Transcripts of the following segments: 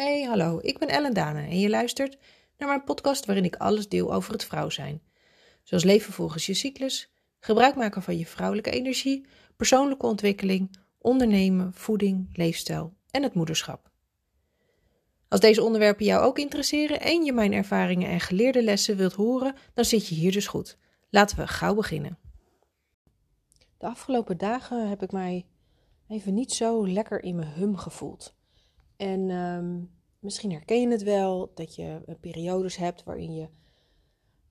Hey, hallo, ik ben Ellen Dane en je luistert naar mijn podcast waarin ik alles deel over het vrouw zijn. Zoals leven volgens je cyclus, gebruik maken van je vrouwelijke energie, persoonlijke ontwikkeling, ondernemen, voeding, leefstijl en het moederschap. Als deze onderwerpen jou ook interesseren en je mijn ervaringen en geleerde lessen wilt horen, dan zit je hier dus goed. Laten we gauw beginnen. De afgelopen dagen heb ik mij even niet zo lekker in mijn hum gevoeld. En ehm, misschien herken je het wel dat je eh, periodes hebt waarin je,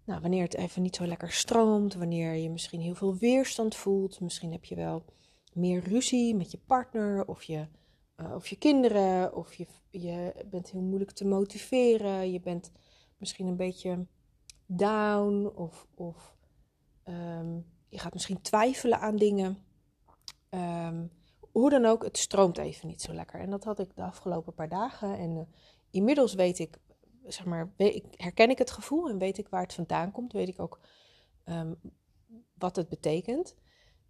nou, wanneer het even niet zo lekker stroomt, wanneer je misschien heel veel weerstand voelt, misschien heb je wel meer ruzie met je partner of je, uh, of je kinderen, of je, je bent heel moeilijk te motiveren, je bent misschien een beetje down of, of ehm, je gaat misschien twijfelen aan dingen. Um, hoe dan ook, het stroomt even niet zo lekker. En dat had ik de afgelopen paar dagen. En uh, inmiddels weet ik, zeg maar, herken ik het gevoel en weet ik waar het vandaan komt. Weet ik ook um, wat het betekent.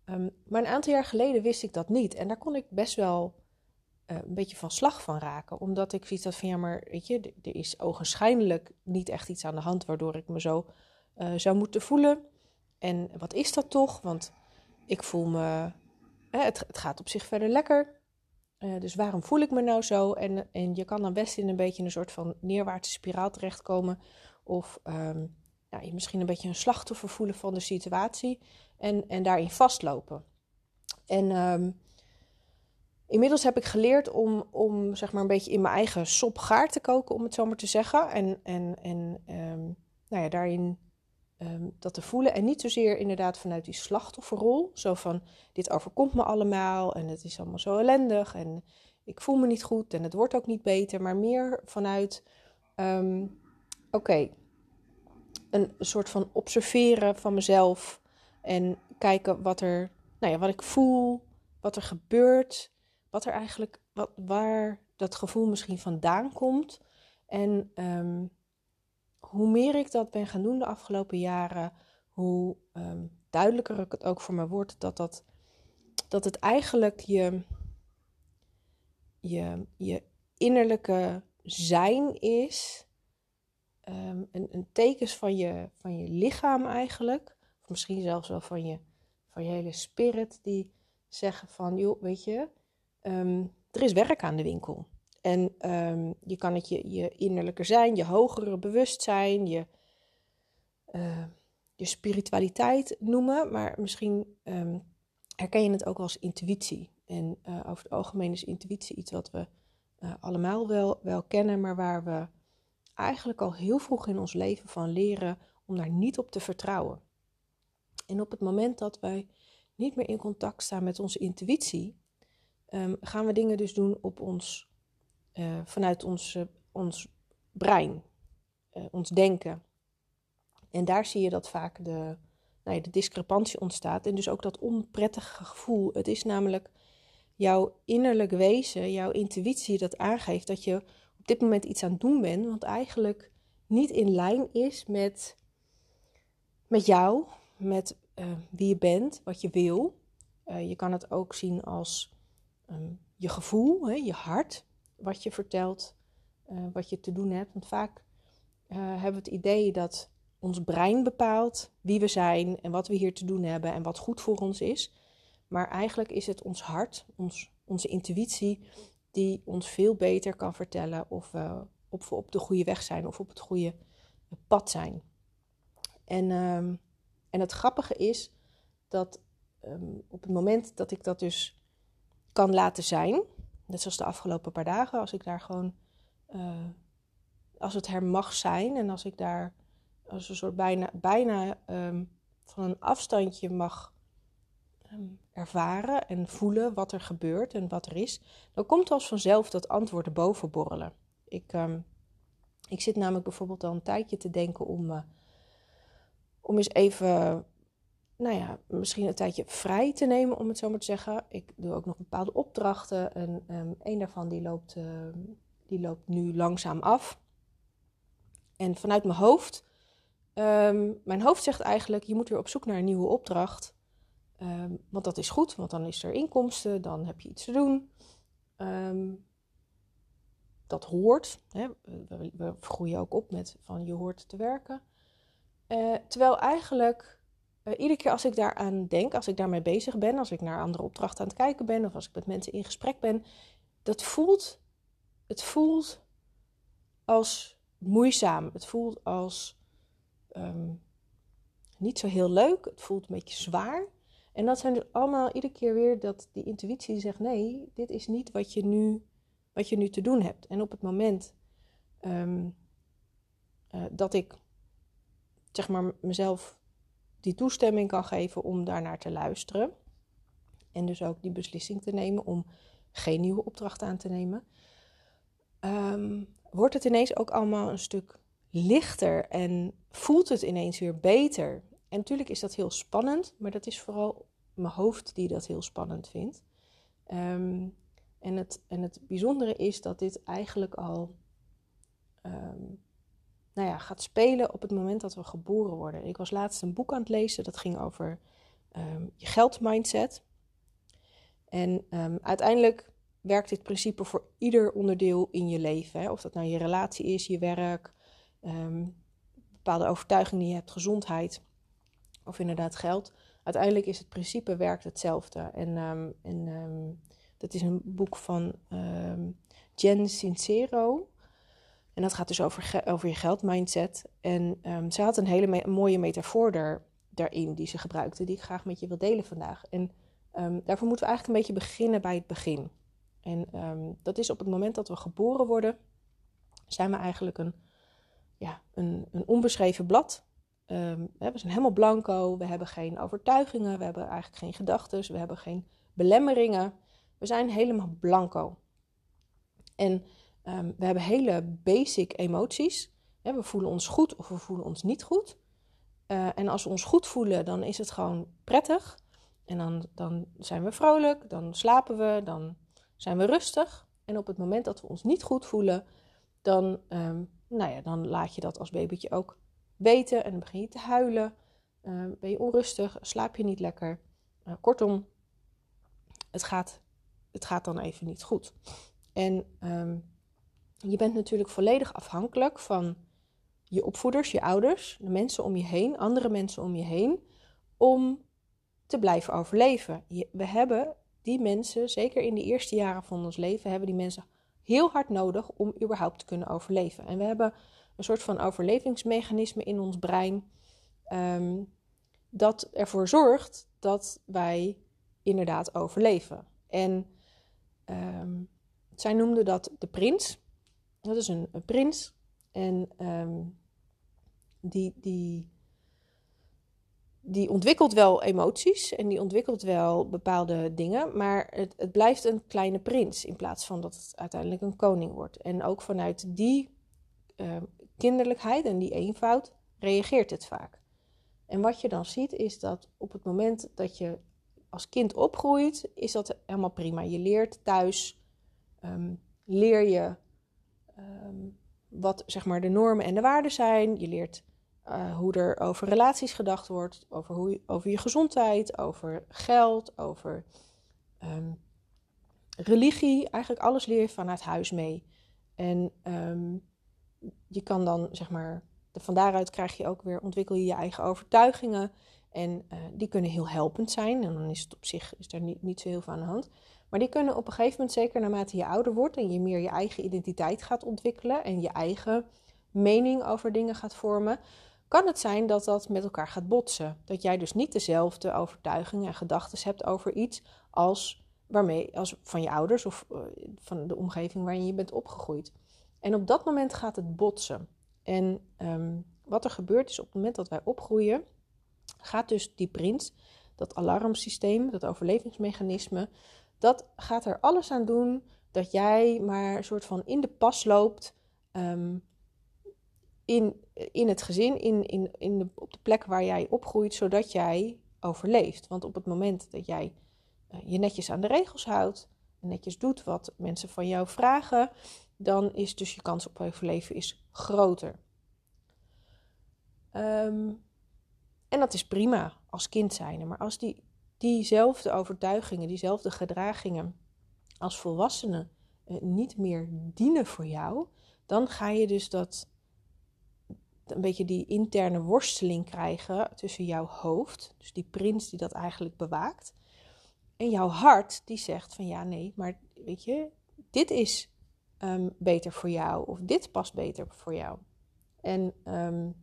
Um, maar een aantal jaar geleden wist ik dat niet. En daar kon ik best wel uh, een beetje van slag van raken. Omdat ik zoiets had van, ja, maar weet je, er is ogenschijnlijk niet echt iets aan de hand waardoor ik me zo uh, zou moeten voelen. En wat is dat toch? Want ik voel me het, het, gaat op zich verder lekker. Uh, dus waarom voel ik me nou zo? En, en je kan dan best in een beetje een soort van neerwaartse spiraal terechtkomen. Of ja, je misschien een beetje een slachtoffer voelen van de situatie. En, en daarin vastlopen. En um, inmiddels heb ik geleerd om, om zeg maar een beetje in mijn eigen sop gaar te koken, om het zo maar te zeggen. En, en, en um, nou ja, daarin um, dat te voelen. En niet zozeer inderdaad vanuit die slachtofferrol. Zo van, dit overkomt me allemaal en het is allemaal zo ellendig en ik voel me niet goed en het wordt ook niet beter. Maar meer vanuit, um, oké, een soort van observeren van mezelf. En kijken wat er, nou ja, wat ik voel, wat er gebeurt. Wat er eigenlijk, wat, waar dat gevoel misschien vandaan komt. En um, hoe meer ik dat ben gaan doen de afgelopen jaren, hoe um, duidelijker ik het ook voor me wordt dat, dat, dat het eigenlijk je, je, je innerlijke zijn is. Um, een, een tekens van je, van je lichaam eigenlijk. Of misschien zelfs wel van je, van je hele spirit. Die zeggen van, joh, weet je, um, er is werk aan de winkel. En um, je kan het je, je innerlijker zijn, je hogere bewustzijn, je, uh, je spiritualiteit noemen. Maar misschien um, herken je het ook als intuïtie. En uh, over het algemeen is intuïtie iets wat we uh, allemaal wel, wel kennen, maar waar we eigenlijk al heel vroeg in ons leven van leren om daar niet op te vertrouwen. En op het moment dat wij niet meer in contact staan met onze intuïtie, gaan we dingen dus doen op ons uh, vanuit ons, uh, ons brein, uh, ons denken. En daar zie je dat vaak de, nou ja, de discrepantie ontstaat en dus ook dat onprettige gevoel. Het is namelijk jouw innerlijk wezen, jouw intuïtie dat aangeeft dat je op dit moment iets aan het doen bent, wat eigenlijk niet in lijn is met, met jou, met wie je bent, wat je wil. je kan het ook zien als um, je gevoel, hè, je hart wat je vertelt, uh, wat je te doen hebt. Want vaak uh, hebben we het idee dat ons brein bepaalt wie we zijn en wat we hier te doen hebben en wat goed voor ons is. Maar eigenlijk is het ons hart, ons, onze intuïtie, die ons veel beter kan vertellen of we, op de goede weg zijn of op het goede pad zijn. En, um, en het grappige is dat um, op het moment dat ik dat dus kan laten zijn, net zoals de afgelopen paar dagen, als ik daar gewoon, uh, als het er mag zijn en als ik daar als een soort bijna, bijna um, van een afstandje mag um, ervaren en voelen wat er gebeurt en wat er is, dan komt als vanzelf dat antwoord boven borrelen. Ik, um, ik zit namelijk bijvoorbeeld al een tijdje te denken om, uh, om eens even nou ja, misschien een tijdje vrij te nemen, om het zo maar te zeggen. Ik doe ook nog bepaalde opdrachten en um, een daarvan die loopt, uh, die loopt nu langzaam af. En vanuit mijn hoofd, um, mijn hoofd zegt eigenlijk, je moet weer op zoek naar een nieuwe opdracht. Want dat is goed, want dan is er inkomsten, dan heb je iets te doen. dat hoort. Hè. We, groeien ook op met van je hoort te werken. Uh, terwijl eigenlijk uh, iedere keer als ik daaraan denk, als ik daarmee bezig ben, als ik naar andere opdrachten aan het kijken ben of als ik met mensen in gesprek ben, dat voelt, het voelt als moeizaam. Het voelt als um, niet zo heel leuk. Het voelt een beetje zwaar. En dat zijn dus allemaal iedere keer weer dat die intuïtie zegt: nee, dit is niet wat je nu, wat je nu te doen hebt. En op het moment um, uh, dat ik zeg maar mezelf die toestemming kan geven om daarnaar te luisteren. En dus ook die beslissing te nemen om geen nieuwe opdracht aan te nemen. Um, wordt het ineens ook allemaal een stuk lichter en voelt het ineens weer beter. En natuurlijk is dat heel spannend, maar dat is vooral mijn hoofd die dat heel spannend vindt. Um, en, het, en het bijzondere is dat dit eigenlijk al um, nou ja, gaat spelen op het moment dat we geboren worden. Ik was laatst een boek aan het lezen dat ging over um, je geldmindset. En uiteindelijk werkt dit principe voor ieder onderdeel in je leven. Hè? Of dat nou je relatie is, je werk, um, bepaalde overtuiging die je hebt, gezondheid of inderdaad geld. Uiteindelijk is het principe werkt hetzelfde. En, en dat is een boek van Jen Sincero. En dat gaat dus over, over je geldmindset. En ze had een hele mooie metafoor daar, daarin die ze gebruikte, die ik graag met je wil delen vandaag. En daarvoor moeten we eigenlijk een beetje beginnen bij het begin. En um, dat is op het moment dat we geboren worden, zijn we eigenlijk een, ja, een, een onbeschreven blad. We zijn helemaal blanco, we hebben geen overtuigingen, we hebben eigenlijk geen gedachten, we hebben geen belemmeringen. We zijn helemaal blanco. En um, we hebben hele basic emoties. we voelen ons goed of we voelen ons niet goed. Uh, en als we ons goed voelen, dan is het gewoon prettig. En dan, dan zijn we vrolijk, dan slapen we, dan zijn we rustig. En op het moment dat we ons niet goed voelen, dan, um, nou ja, dan laat je dat als babytje ook weten. En dan begin je te huilen. Uh, ben je onrustig, slaap je niet lekker. Uh, kortom, het gaat, het gaat dan even niet goed. En je bent natuurlijk volledig afhankelijk van je opvoeders, je ouders, de mensen om je heen, andere mensen om je heen, om te blijven overleven. We hebben die mensen, zeker in de eerste jaren van ons leven, hebben die mensen heel hard nodig om überhaupt te kunnen overleven. En we hebben een soort van overlevingsmechanisme in ons brein um, dat ervoor zorgt dat wij inderdaad overleven. En um, zij noemden dat de prins. Dat is een, prins. En um, die, die die ontwikkelt wel emoties en die ontwikkelt wel bepaalde dingen, maar het, het blijft een kleine prins in plaats van dat het uiteindelijk een koning wordt. En ook vanuit die uh, kinderlijkheid en die eenvoud reageert het vaak. En wat je dan ziet is dat op het moment dat je als kind opgroeit, is dat helemaal prima. Je leert thuis, um, leer je um, wat zeg maar de normen en de waarden zijn. Je leert uh, hoe er over relaties gedacht wordt, over, hoe, over je gezondheid, over geld, over um, religie. Eigenlijk alles leer je vanuit huis mee. En um, je kan dan, zeg maar, van daaruit krijg je ook weer, ontwikkel je je eigen overtuigingen. En uh, die kunnen heel helpend zijn. En dan is het op zich is er niet, niet zo heel veel aan de hand. Maar die kunnen op een gegeven moment, zeker naarmate je ouder wordt en je meer je eigen identiteit gaat ontwikkelen en je eigen mening over dingen gaat vormen, kan het zijn dat dat met elkaar gaat botsen. Dat jij dus niet dezelfde overtuigingen en gedachten hebt over iets als, waarmee, als van je ouders of uh, van de omgeving waarin je bent opgegroeid. En op dat moment gaat het botsen. En um, wat er gebeurt is op het moment dat wij opgroeien, gaat dus die prins, dat alarmsysteem, dat overlevingsmechanisme, dat gaat er alles aan doen dat jij maar een soort van in de pas loopt. Um, in, in het gezin, in, in, in op de plek waar jij opgroeit, zodat jij overleeft. Want op het moment dat jij uh, je netjes aan de regels houdt, netjes doet wat mensen van jou vragen, dan is dus je kans op overleven is groter. Um, en dat is prima als kind zijn. Maar als die, diezelfde overtuigingen, diezelfde gedragingen als volwassene niet meer dienen voor jou, dan ga je dus dat een beetje die interne worsteling krijgen tussen jouw hoofd, dus die prins die dat eigenlijk bewaakt, en jouw hart die zegt van ja, nee, maar weet je, dit is um, beter voor jou of dit past beter voor jou. En um,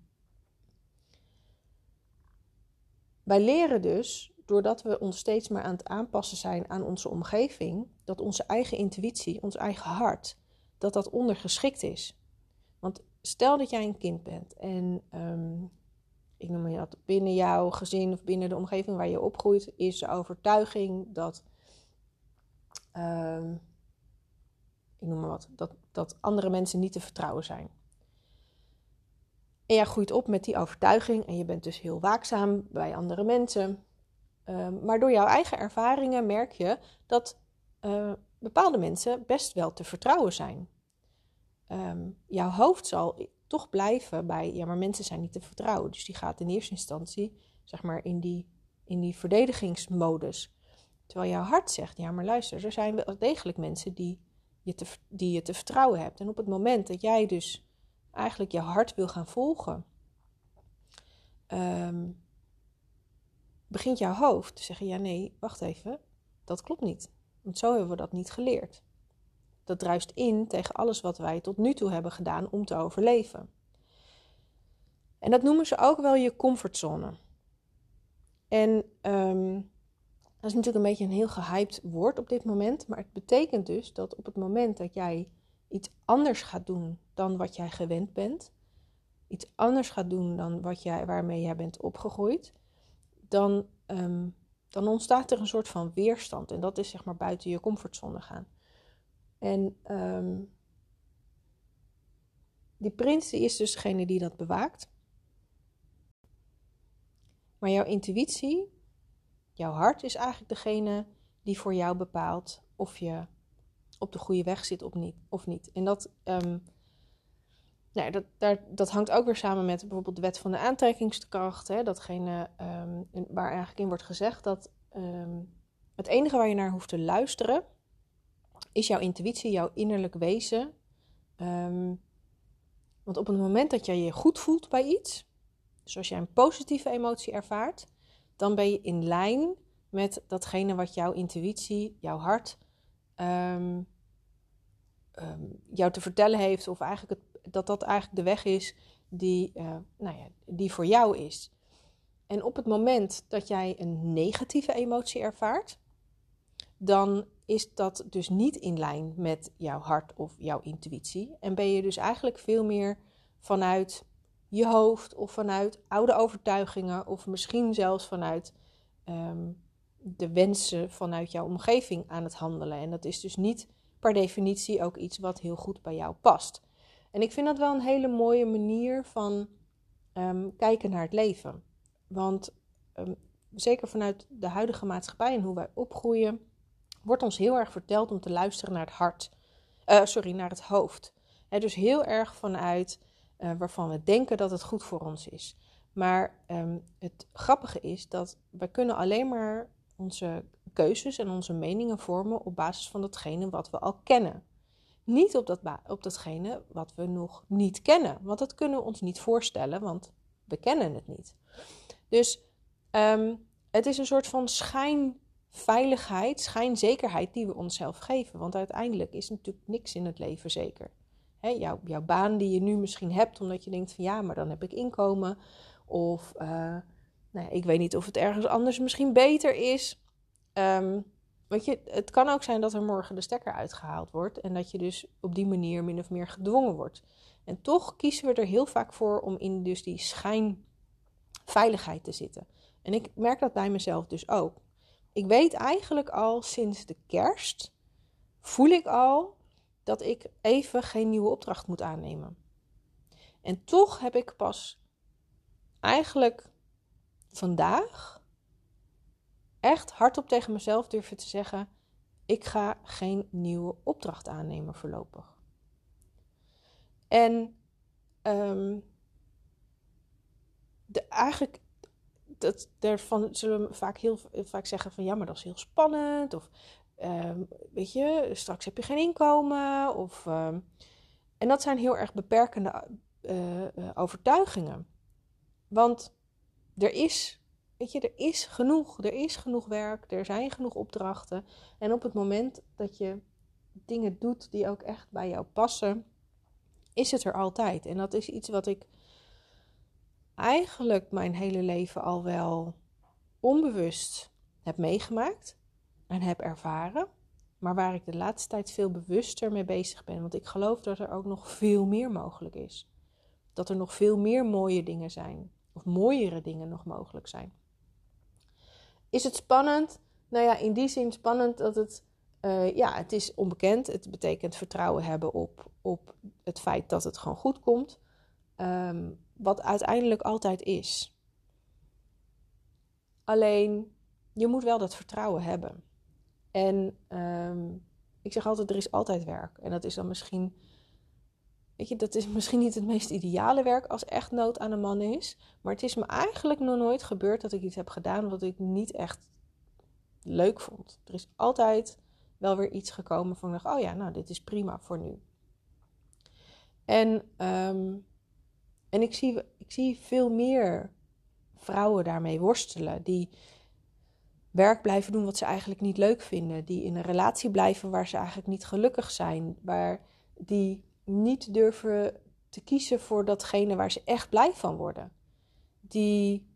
wij leren dus, doordat we ons steeds maar aan het aanpassen zijn aan onze omgeving, dat onze eigen intuïtie, ons eigen hart, dat dat ondergeschikt is. Want stel dat jij een kind bent en um, ik noem maar dat binnen jouw gezin of binnen de omgeving waar je opgroeit, is de overtuiging dat, um, ik noem maar wat, dat, dat andere mensen niet te vertrouwen zijn. En jij groeit op met die overtuiging en je bent dus heel waakzaam bij andere mensen. Um, maar door jouw eigen ervaringen merk je dat uh, bepaalde mensen best wel te vertrouwen zijn. Um, jouw hoofd zal toch blijven bij, ja, maar mensen zijn niet te vertrouwen. Dus die gaat in eerste instantie, zeg maar, in die, in die verdedigingsmodus. Terwijl jouw hart zegt, ja, maar luister, er zijn wel degelijk mensen die je, te, die je te vertrouwen hebt. En op het moment dat jij dus eigenlijk je hart wil gaan volgen, um, begint jouw hoofd te zeggen, ja, nee, wacht even, dat klopt niet. Want zo hebben we dat niet geleerd dat druist in tegen alles wat wij tot nu toe hebben gedaan om te overleven. En dat noemen ze ook wel je comfortzone. En um, dat is natuurlijk een beetje een heel gehyped woord op dit moment, maar het betekent dus dat op het moment dat jij iets anders gaat doen dan wat jij gewend bent, iets anders gaat doen dan wat jij, waarmee jij bent opgegroeid, dan, um, dan ontstaat er een soort van weerstand. En dat is zeg maar buiten je comfortzone gaan. En um, die prins is dus degene die dat bewaakt. Maar jouw intuïtie, jouw hart is eigenlijk degene die voor jou bepaalt of je op de goede weg zit of niet. Of niet. En dat, um, nou, dat, daar, dat hangt ook weer samen met bijvoorbeeld de wet van de aantrekkingskracht. Hè, datgene um, waar eigenlijk in wordt gezegd dat het enige waar je naar hoeft te luisteren is jouw intuïtie, jouw innerlijk wezen. Um, want op het moment dat jij je goed voelt bij iets, dus als jij een positieve emotie ervaart, dan ben je in lijn met datgene wat jouw intuïtie, jouw hart, jou te vertellen heeft. Of eigenlijk het, dat dat eigenlijk de weg is die, uh, nou ja, die voor jou is. En op het moment dat jij een negatieve emotie ervaart, dan is dat dus niet in lijn met jouw hart of jouw intuïtie. En ben je dus eigenlijk veel meer vanuit je hoofd of vanuit oude overtuigingen of misschien zelfs vanuit um, de wensen vanuit jouw omgeving aan het handelen. En dat is dus niet per definitie ook iets wat heel goed bij jou past. En ik vind dat wel een hele mooie manier van um, kijken naar het leven. Want um, zeker vanuit de huidige maatschappij en hoe wij opgroeien, wordt ons heel erg verteld om te luisteren naar het hart. Uh, sorry, naar het hoofd. He, dus heel erg vanuit uh, waarvan we denken dat het goed voor ons is. Maar um, het grappige is dat we kunnen alleen maar onze keuzes en onze meningen vormen op basis van datgene wat we al kennen. Niet op, dat op datgene wat we nog niet kennen. Want dat kunnen we ons niet voorstellen, want we kennen het niet. Dus um, het is een soort van schijn veiligheid, schijnzekerheid die we onszelf geven. Want uiteindelijk is natuurlijk niks in het leven zeker. Jouw, jouw baan die je nu misschien hebt, omdat je denkt van ja, maar dan heb ik inkomen. Of uh, nou ja, ik weet niet of het ergens anders misschien beter is. Um, weet je, het kan ook zijn dat er morgen de stekker uitgehaald wordt en dat je dus op die manier min of meer gedwongen wordt. En toch kiezen we er heel vaak voor om in dus die schijnveiligheid te zitten. En ik merk dat bij mezelf dus ook ik weet eigenlijk al sinds de kerst, voel ik al dat ik even geen nieuwe opdracht moet aannemen. En toch heb ik pas eigenlijk vandaag echt hardop tegen mezelf durven te zeggen: ik ga geen nieuwe opdracht aannemen voorlopig. En um, de, eigenlijk dat, daarvan zullen we vaak heel vaak zeggen van ja, maar dat is heel spannend. Of ehm, weet je, straks heb je geen inkomen. Of, ehm, en dat zijn heel erg beperkende uh, overtuigingen. Want er is, weet je, er is genoeg. Er is genoeg werk, er zijn genoeg opdrachten. En op het moment dat je dingen doet die ook echt bij jou passen, is het er altijd. En dat is iets wat ik eigenlijk mijn hele leven al wel onbewust heb meegemaakt en heb ervaren. Maar waar ik de laatste tijd veel bewuster mee bezig ben. Want ik geloof dat er ook nog veel meer mogelijk is. Dat er nog veel meer mooie dingen zijn. Of mooiere dingen nog mogelijk zijn. Is het spannend? Nou ja, in die zin spannend dat het. Uh, ja, het is onbekend. Het betekent vertrouwen hebben op, op het feit dat het gewoon goed komt. Um, wat uiteindelijk altijd is. Alleen, je moet wel dat vertrouwen hebben. En ehm, ik zeg altijd, er is altijd werk. En dat is dan misschien, weet je, dat is misschien niet het meest ideale werk als echt nood aan een man is. Maar het is me eigenlijk nog nooit gebeurd dat ik iets heb gedaan wat ik niet echt leuk vond. Er is altijd wel weer iets gekomen van, oh ja, nou, dit is prima voor nu. En um, en ik zie, ik zie veel meer vrouwen daarmee worstelen. Die werk blijven doen wat ze eigenlijk niet leuk vinden. Die in een relatie blijven waar ze eigenlijk niet gelukkig zijn. Waar die niet durven te kiezen voor datgene waar ze echt blij van worden. Die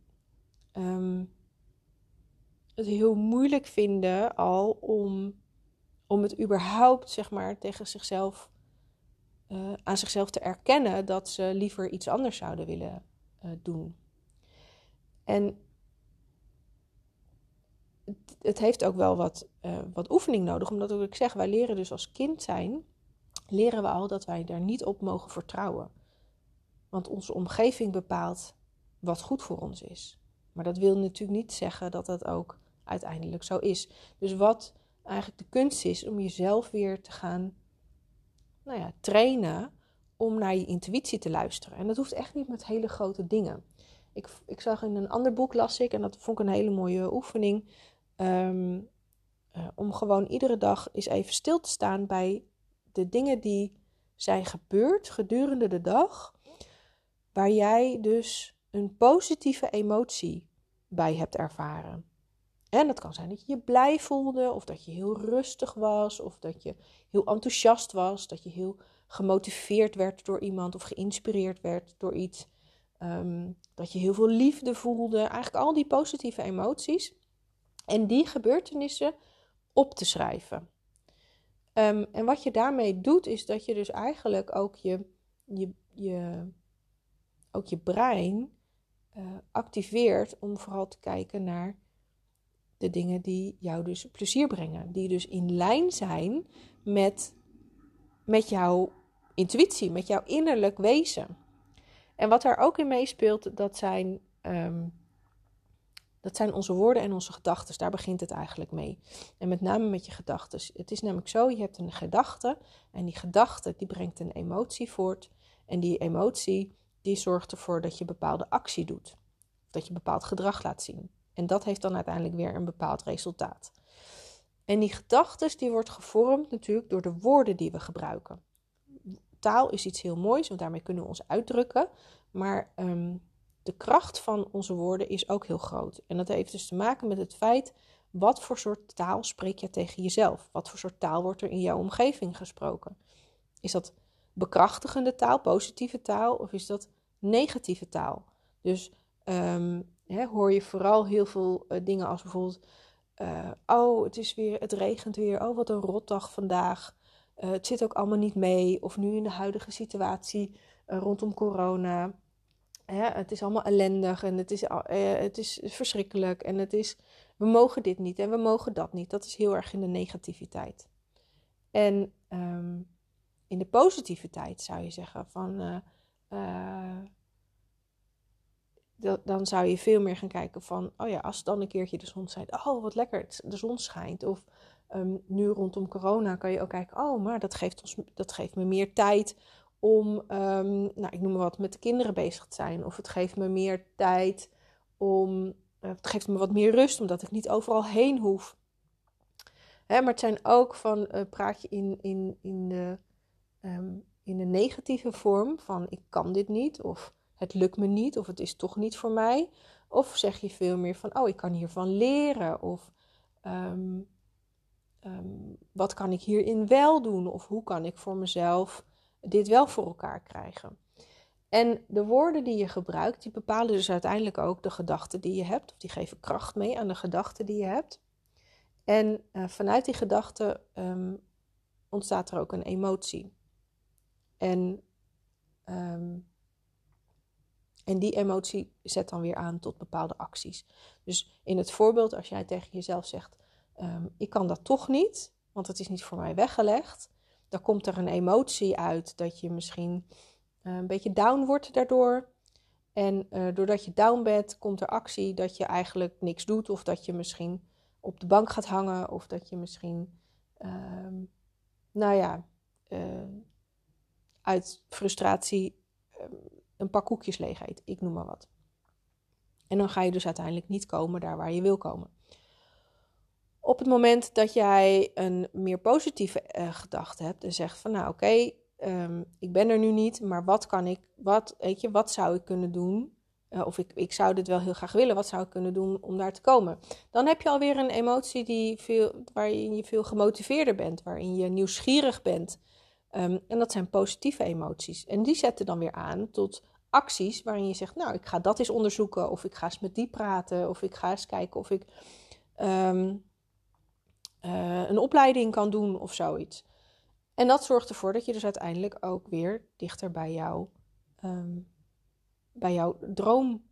um, het heel moeilijk vinden al om, om het überhaupt zeg maar, tegen zichzelf uh, aan zichzelf te erkennen dat ze liever iets anders zouden willen uh, doen. En het, het, heeft ook wel wat, uh, wat oefening nodig, omdat ik zeg, wij leren dus als kind zijn, leren we al dat wij daar niet op mogen vertrouwen. Want onze omgeving bepaalt wat goed voor ons is. Maar dat wil natuurlijk niet zeggen dat dat ook uiteindelijk zo is. Dus wat eigenlijk de kunst is om jezelf weer te gaan nou ja, trainen om naar je intuïtie te luisteren. En dat hoeft echt niet met hele grote dingen. Ik, ik zag in een ander boek, las ik, en dat vond ik een hele mooie oefening. Um, uh, om gewoon iedere dag eens even stil te staan bij de dingen die zijn gebeurd gedurende de dag. Waar jij dus een positieve emotie bij hebt ervaren. En dat kan zijn dat je je blij voelde, of dat je heel rustig was, of dat je heel enthousiast was, dat je heel gemotiveerd werd door iemand of geïnspireerd werd door iets. Um, dat je heel veel liefde voelde. Eigenlijk al die positieve emoties. En die gebeurtenissen op te schrijven. Um, en wat je daarmee doet, is dat je dus eigenlijk ook je, je, je, ook je brein uh, activeert om vooral te kijken naar de dingen die jou dus plezier brengen. Die dus in lijn zijn met, met jouw intuïtie, met jouw innerlijk wezen. En wat daar ook in meespeelt, dat zijn, um, dat zijn onze woorden en onze gedachten. Daar begint het eigenlijk mee. En met name met je gedachten. Het is namelijk zo, je hebt een gedachte en die gedachte die brengt een emotie voort. En die emotie die zorgt ervoor dat je bepaalde actie doet. Dat je bepaald gedrag laat zien. En dat heeft dan uiteindelijk weer een bepaald resultaat. En die gedachten die wordt gevormd natuurlijk door de woorden die we gebruiken. Taal is iets heel moois, want daarmee kunnen we ons uitdrukken. Maar um, de kracht van onze woorden is ook heel groot. En dat heeft dus te maken met het feit, wat voor soort taal spreek je tegen jezelf? Wat voor soort taal wordt er in jouw omgeving gesproken? Is dat bekrachtigende taal, positieve taal, of is dat negatieve taal? Dus um, hè, hoor je vooral heel veel uh, dingen als bijvoorbeeld: uh, Oh, het is weer, het regent weer. Oh, wat een rotdag vandaag. Uh, het zit ook allemaal niet mee. Of nu in de huidige situatie rondom corona. Hè, het is allemaal ellendig en het is, het is verschrikkelijk. En het is, we mogen dit niet en we mogen dat niet. Dat is heel erg in de negativiteit. En um, in de positiviteit zou je zeggen van dan zou je veel meer gaan kijken van, oh ja, als dan een keertje de zon schijnt, oh wat lekker, de zon schijnt. Of um, nu rondom corona kan je ook kijken, oh, maar dat geeft, ons, dat geeft me meer tijd om, um, nou ik noem maar wat, met de kinderen bezig te zijn. Of het geeft me meer tijd om, uh, het geeft me wat meer rust, omdat ik niet overal heen hoef. Hè, maar het zijn ook van uh, praat je in, in, in, de, ehm, in de negatieve vorm van ik kan dit niet of het lukt me niet of het is toch niet voor mij. Of zeg je veel meer van oh ik kan hiervan leren of ehm, ehm, wat kan ik hierin wel doen of hoe kan ik voor mezelf dit wel voor elkaar krijgen. En de woorden die je gebruikt, die bepalen dus uiteindelijk ook de gedachten die je hebt. Of die geven kracht mee aan de gedachten die je hebt. En uh, vanuit die gedachte um, ontstaat er ook een emotie. En, um, en die emotie zet dan weer aan tot bepaalde acties. Dus in het voorbeeld, als jij tegen jezelf zegt: um, Ik kan dat toch niet, want het is niet voor mij weggelegd. Dan komt er een emotie uit dat je misschien uh, een beetje down wordt daardoor. En uh, doordat je down bent, komt er actie dat je eigenlijk niks doet. Of dat je misschien op de bank gaat hangen. Of dat je misschien, uh, nou ja, uh, uit frustratie ehm, een pak koekjes leeg eet. Ik noem maar wat. En dan ga je dus uiteindelijk niet komen daar waar je wil komen. Op het moment dat jij een meer positieve uh, gedachte hebt en zegt van nou oké, um, ik ben er nu niet, maar wat kan ik, wat, weet je, wat zou ik kunnen doen? Uh, of ik, ik zou dit wel heel graag willen, wat zou ik kunnen doen om daar te komen? Dan heb je alweer een emotie die veel, waarin je veel gemotiveerder bent, waarin je nieuwsgierig bent. Um, en dat zijn positieve emoties. En die zetten dan weer aan tot acties waarin je zegt, nou, ik ga dat eens onderzoeken, of ik ga eens met die praten, of ik ga eens kijken of ik um, uh, een opleiding kan doen of zoiets. En dat zorgt ervoor dat je dus uiteindelijk ook weer dichter bij, jou, um, bij jouw droom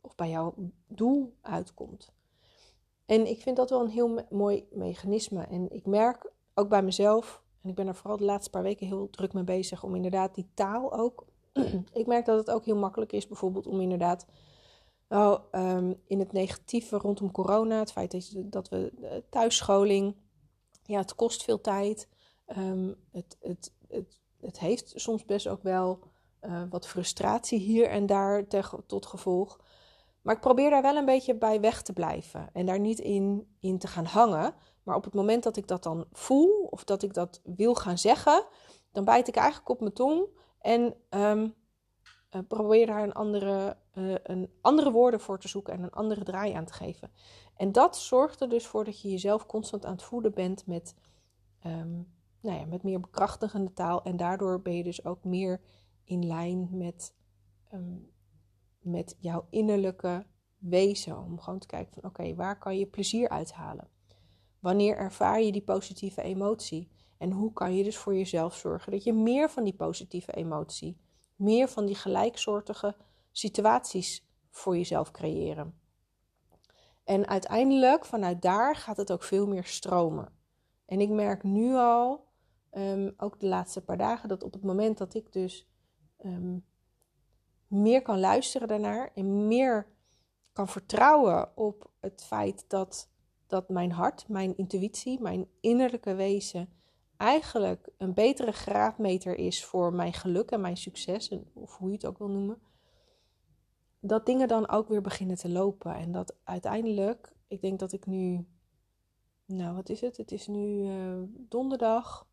of bij jouw doel uitkomt. En ik vind dat wel een heel mooi mechanisme. En ik merk ook bij mezelf, en ik ben er vooral de laatste paar weken heel druk mee bezig, om inderdaad die taal ook. ik merk dat het ook heel makkelijk is, bijvoorbeeld om inderdaad. Nou, in het negatieve rondom corona, het feit dat, we uh, thuisscholing, ja, het kost veel tijd. Um, het, het, het, het heeft soms best ook wel uh, wat frustratie hier en daar tot gevolg. Maar ik probeer daar wel een beetje bij weg te blijven en daar niet in, in te gaan hangen. Maar op het moment dat ik dat dan voel of dat ik dat wil gaan zeggen, dan bijt ik eigenlijk op mijn tong en um, uh, probeer daar een andere, uh, een andere woorden voor te zoeken en een andere draai aan te geven. En dat zorgt er dus voor dat je jezelf constant aan het voeden bent met um, nou ja, met meer bekrachtigende taal. En daardoor ben je dus ook meer in lijn met, um, met jouw innerlijke wezen. Om gewoon te kijken van oké, waar kan je plezier uithalen? Wanneer ervaar je die positieve emotie? En hoe kan je dus voor jezelf zorgen dat je meer van die positieve emotie, meer van die gelijksoortige situaties voor jezelf creëren? En uiteindelijk, vanuit daar gaat het ook veel meer stromen. En ik merk nu al Um, ook de laatste paar dagen, dat op het moment dat ik dus um, meer kan luisteren daarnaar en meer kan vertrouwen op het feit dat, dat mijn hart, mijn intuïtie, mijn innerlijke wezen eigenlijk een betere graadmeter is voor mijn geluk en mijn succes, of hoe je het ook wil noemen, dat dingen dan ook weer beginnen te lopen. En dat uiteindelijk, ik denk dat ik nu, nou wat is het? Het is nu uh, donderdag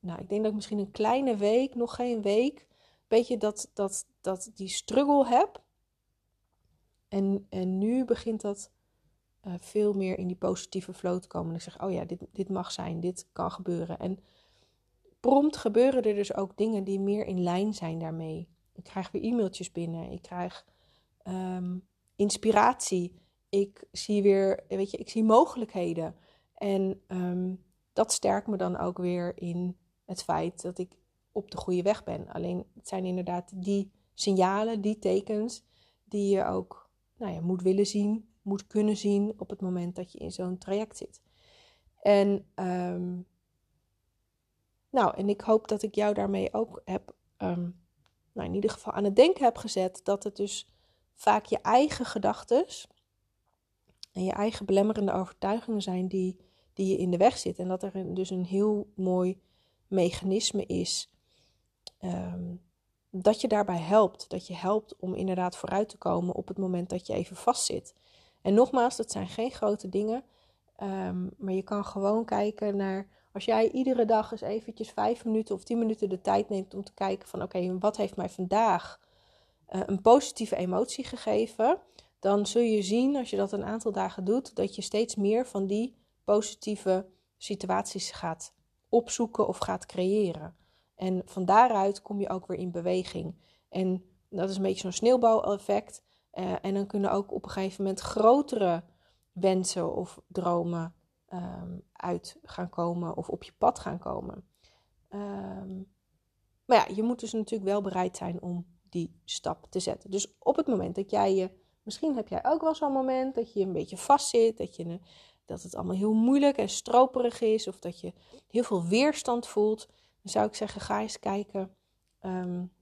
nou, ik denk dat ik misschien een kleine week, nog geen week, beetje dat, dat, dat die struggle heb. En, en nu begint dat uh, veel meer in die positieve flow te komen. En ik zeg, oh ja, dit, dit mag zijn, dit kan gebeuren. En prompt gebeuren er dus ook dingen die meer in lijn zijn daarmee. Ik krijg weer e-mailtjes binnen. Ik krijg um, inspiratie. Ik zie weer, weet je, ik zie mogelijkheden. En um, dat sterkt me dan ook weer in het feit dat ik op de goede weg ben. Alleen het zijn inderdaad die signalen, die tekens, die je ook nou ja, moet willen zien, moet kunnen zien op het moment dat je in zo'n traject zit. En, um, nou, en ik hoop dat ik jou daarmee ook heb, nou in ieder geval aan het denken heb gezet dat het dus vaak je eigen gedachten en je eigen belemmerende overtuigingen zijn die, die je in de weg zitten. En dat er dus een heel mooi mechanisme is um, dat je daarbij helpt. Dat je helpt om inderdaad vooruit te komen op het moment dat je even vastzit. En nogmaals, dat zijn geen grote dingen. Ehm, maar je kan gewoon kijken naar, als jij iedere dag eens eventjes vijf minuten of tien minuten de tijd neemt om te kijken van oké, wat heeft mij vandaag uh, een positieve emotie gegeven, dan zul je zien als je dat een aantal dagen doet, dat je steeds meer van die positieve situaties gaat opzoeken of gaat creëren. En van daaruit kom je ook weer in beweging. En dat is een beetje zo'n sneeuwbouweffect. Uh, en dan kunnen ook op een gegeven moment grotere wensen of dromen um, uit gaan komen of op je pad gaan komen. Um, maar ja, je moet dus natuurlijk wel bereid zijn om die stap te zetten. Dus op het moment dat jij je, misschien heb jij ook wel zo'n moment dat je een beetje vastzit, dat, je, dat het allemaal heel moeilijk en stroperig is, of dat je heel veel weerstand voelt, dan zou ik zeggen: ga eens kijken um,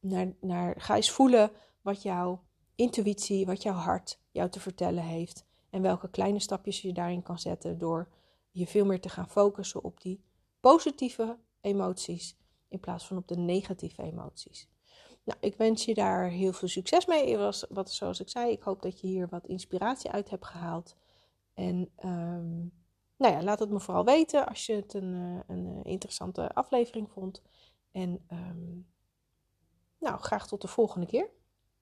naar, naar, ga eens voelen wat jouw intuïtie, wat jouw hart jou te vertellen heeft. En welke kleine stapjes je daarin kan zetten door je veel meer te gaan focussen op die positieve emoties in plaats van op de negatieve emoties. Nou, ik wens je daar heel veel succes mee. Wat, zoals ik zei, ik hoop dat je hier wat inspiratie uit hebt gehaald. En um, nou ja, laat het me vooral weten als je het een, eh, een eh, interessante aflevering vond. En um, nou, graag tot de volgende keer.